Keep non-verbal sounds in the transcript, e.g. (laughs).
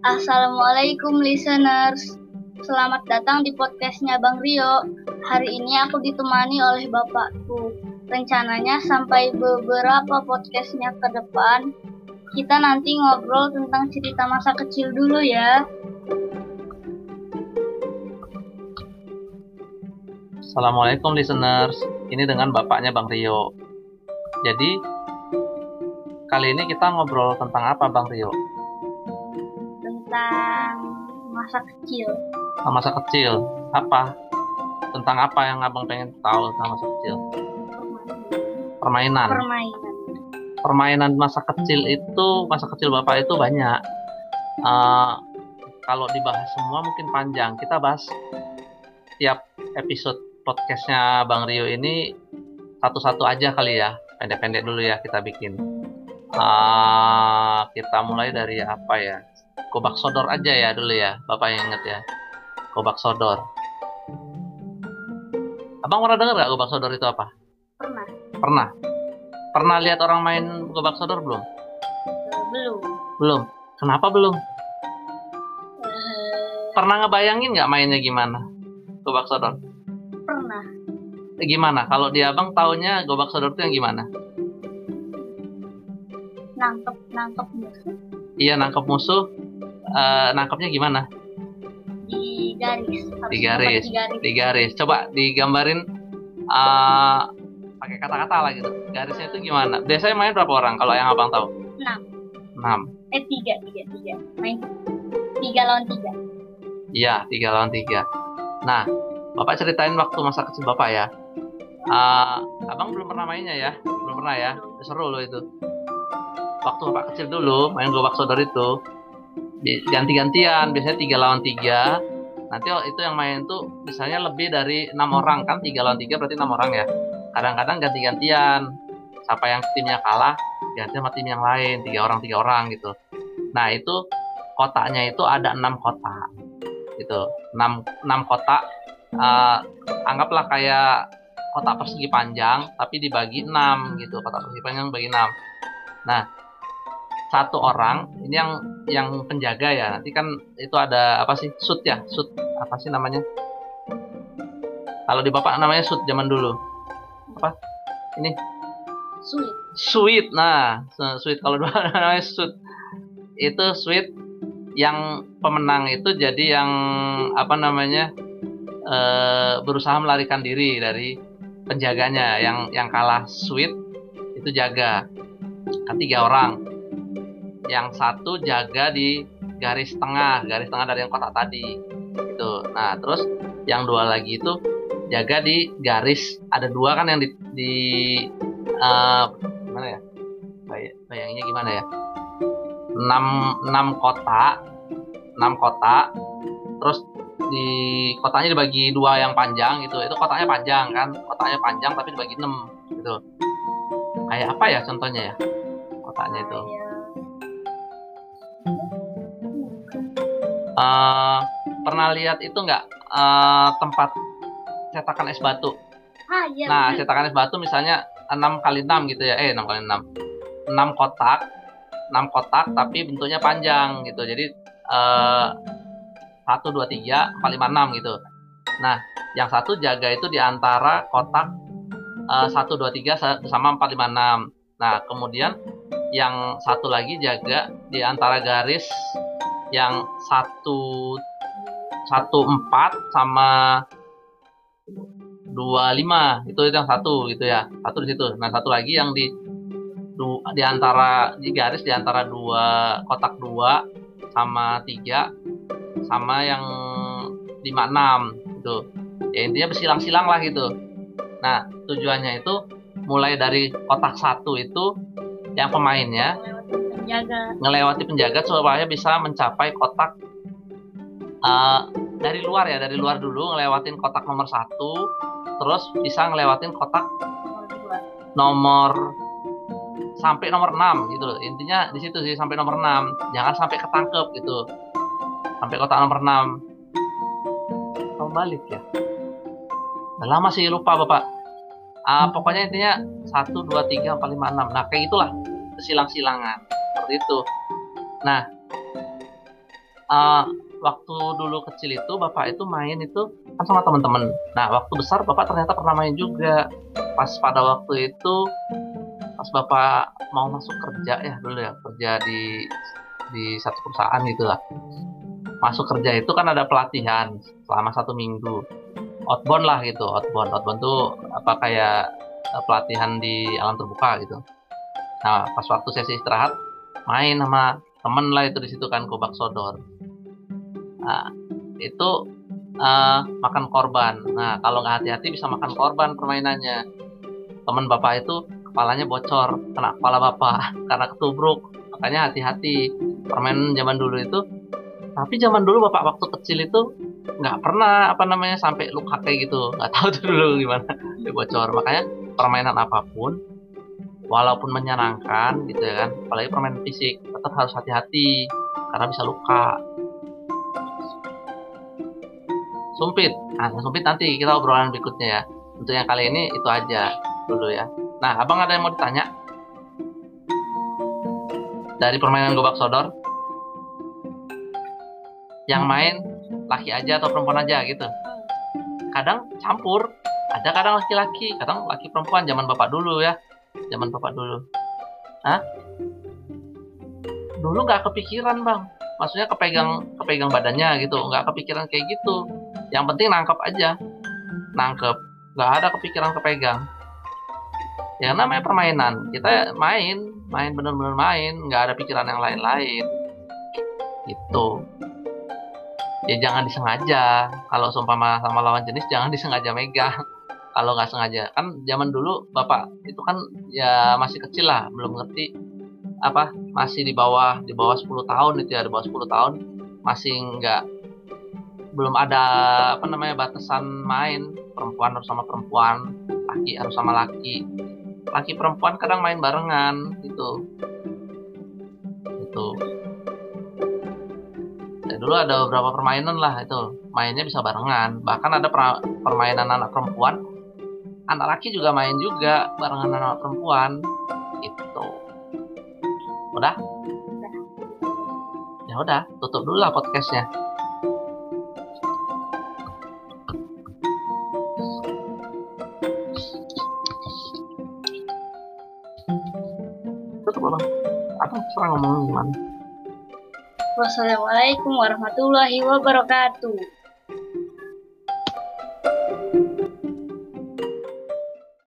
Assalamualaikum listeners. Selamat datang di podcastnya Bang Rio. Hari ini aku ditemani oleh bapakku. Rencananya sampai beberapa podcastnya ke depan, kita nanti ngobrol tentang cerita masa kecil dulu ya. Assalamualaikum listeners. Ini dengan bapaknya Bang Rio. Jadi kali ini kita ngobrol tentang apa Bang Rio? Tentang masa kecil. Tentang masa kecil. Apa? Tentang apa yang Abang pengen tahu tentang masa kecil? Permainan. Permainan. Permainan masa kecil itu, masa kecil Bapak itu banyak. Uh, kalau dibahas semua mungkin panjang. Kita bahas tiap episode podcastnya Bang Rio ini satu-satu aja kali ya. Pendek-pendek dulu ya kita bikin. Uh, kita mulai dari apa ya? Gobak sodor aja ya dulu ya, Bapak yang inget ya. Gobak sodor. Abang pernah dengar gak gobak sodor itu apa? Pernah. Pernah. Pernah lihat orang main gobak sodor belum? Belum. Belum. Kenapa belum? Uh, Pernah ngebayangin nggak mainnya gimana? Gobak sodor. pernah. Eh, Gimana? Kalau di abang taunya gobak sodor itu yang gimana? Nangkep nangkep musuh Iya nangkep musuh. eh, nangkepnya gimana? di garis. Di garis. Di garis. Di garis. Coba digambarin eh, pakai kata-kata lah gitu. Garisnya itu gimana? Biasanya main berapa orang? Kalau yang abang tahu? Enam. 6. Eh tiga tiga tiga. Main tiga lawan tiga. Iya, tiga lawan tiga. Nah, bapak ceritain waktu masa kecil bapak ya. Eh, abang belum pernah mainnya ya? Belum pernah ya? Seru loh itu. Waktu bapak kecil dulu main gobak sodor itu ganti-gantian, biasanya tiga lawan tiga. Nanti itu yang main tuh misalnya lebih dari enam orang kan, tiga lawan tiga berarti enam orang ya. Kadang-kadang ganti-gantian. Siapa yang timnya kalah, ganti sama tim yang lain, tiga orang tiga orang gitu. Nah itu kotaknya itu ada enam kotak, gitu. Enam enam kotak. eh, anggaplah kayak kotak persegi panjang tapi dibagi 6 gitu kotak persegi panjang bagi 6 nah satu orang ini yang yang penjaga ya. Nanti kan itu ada apa sih? Shoot ya? Shoot apa sih namanya? Kalau di bapak namanya shoot zaman dulu. Apa? Ini? Sulit. sweet. Nah sweet. Kalau (laughs) di bapak namanya shoot itu sweet yang pemenang itu jadi yang apa namanya eh, berusaha melarikan diri dari penjaganya. Yang yang kalah sweet itu jaga. Kan tiga orang yang satu jaga di garis tengah garis tengah dari yang kotak tadi. Itu nah terus yang dua lagi itu jaga di garis. Ada dua kan yang di, di eh, gimana ya? Bay- bayanginnya gimana ya? Enam enam kotak enam kotak. Terus di kotaknya dibagi dua yang panjang gitu. Itu kotaknya panjang kan? Kotaknya panjang tapi dibagi enam gitu. Kayak apa ya contohnya ya? Kotaknya itu Eh, pernah lihat itu nggak? Eh, tempat cetakan es batu. Ah iya. nah bener. cetakan es batu misalnya 6 kali 6 gitu ya. Eh 6 kali 6 6 kotak 6 kotak tapi bentuknya panjang gitu. Jadi eh 1 2 3 4 5 6 gitu. Nah yang satu jaga itu di antara kotak eh, 1 2 3 bersama 4 5 6 nah kemudian yang satu lagi jaga di antara garis yang satu satu empat sama dua lima. Itu yang satu gitu ya. Satu di situ. Nah satu lagi yang di du, di antara di garis di antara dua kotak dua sama tiga sama yang lima enam gitu. Ya intinya bersilang-silang lah gitu. Nah tujuannya itu mulai dari kotak satu itu yang pemainnya penjaga. ngelewati penjaga supaya bisa mencapai kotak eh, dari luar ya dari luar dulu ngelewatin kotak nomor satu terus bisa ngelewatin kotak Nomor sampai nomor 6 gitu loh. Intinya di situ sih sampai nomor 6 jangan sampai ketangkep gitu. Sampai kotak nomor 6 kamu balik ya? Udah lama sih lupa bapak. Ah, pokoknya intinya 1, 2, 3, 4, 5, 6 nah kayak itulah silang-silangan seperti itu nah uh, waktu dulu kecil itu bapak itu main itu kan sama teman-teman. Nah waktu besar bapak ternyata pernah main juga. Pas pada waktu itu pas bapak mau masuk kerja ya dulu ya kerja di di satu perusahaan gitu lah. Masuk kerja itu kan ada pelatihan selama satu minggu. Outbound lah gitu, outbound. Outbound tuh apa kayak eh, pelatihan di alam terbuka gitu. Nah pas waktu sesi istirahat main sama temen lah itu di situ kan kobak sodor. Nah, itu uh, makan korban. Nah kalau nggak hati-hati bisa makan korban permainannya. Teman bapak itu kepalanya bocor kena kepala bapak (laughs) karena ketubruk. Makanya hati-hati. Permainan zaman dulu itu tapi zaman dulu bapak waktu kecil itu nggak pernah apa namanya sampai luka kayak gitu. Nggak tahu dulu gimana. Bocor. Makanya permainan apa pun walaupun menyenangkan gitu ya kan apalagi permainan fisik tetap harus hati-hati karena bisa luka. Sumpit. Nah sumpit nanti kita obrolan berikutnya ya. Untuk yang kali ini itu aja dulu ya. Nah abang ada yang mau ditanya? Dari permainan gobak sodor? Yang main laki aja atau perempuan aja gitu. Kadang campur. Ada kadang laki-laki kadang laki perempuan zaman bapak dulu ya zaman bapak dulu. Hah? dulu nggak kepikiran bang. Maksudnya kepegang kepegang badannya gitu. Nggak kepikiran kayak gitu. Yang penting nangkep aja. Nangkep. Nggak ada kepikiran kepegang. Ya namanya permainan. Kita main. Main bener-bener main. Nggak ada pikiran yang lain-lain. Gitu. Ya jangan disengaja. Kalau seumpama sama lawan jenis jangan disengaja megang (laughs) kalau nggak sengaja. Kan zaman dulu bapak itu kan ya masih kecil lah belum ngerti apa masih di bawah di bawah 10 tahun itu ya di bawah 10 tahun masih nggak belum ada apa namanya batasan main perempuan harus sama perempuan laki harus sama laki. Laki perempuan kadang main barengan gitu. Itu ya, dulu ada beberapa permainan lah itu mainnya bisa barengan. Bahkan ada permainan anak perempuan anak laki juga main juga barengan anak perempuan. Gitu. Udah? Ya udah tutup dulu lah podcastnya. Tutup bang apa serang ngomong gimana? Wassalamualaikum warahmatullahi wabarakatuh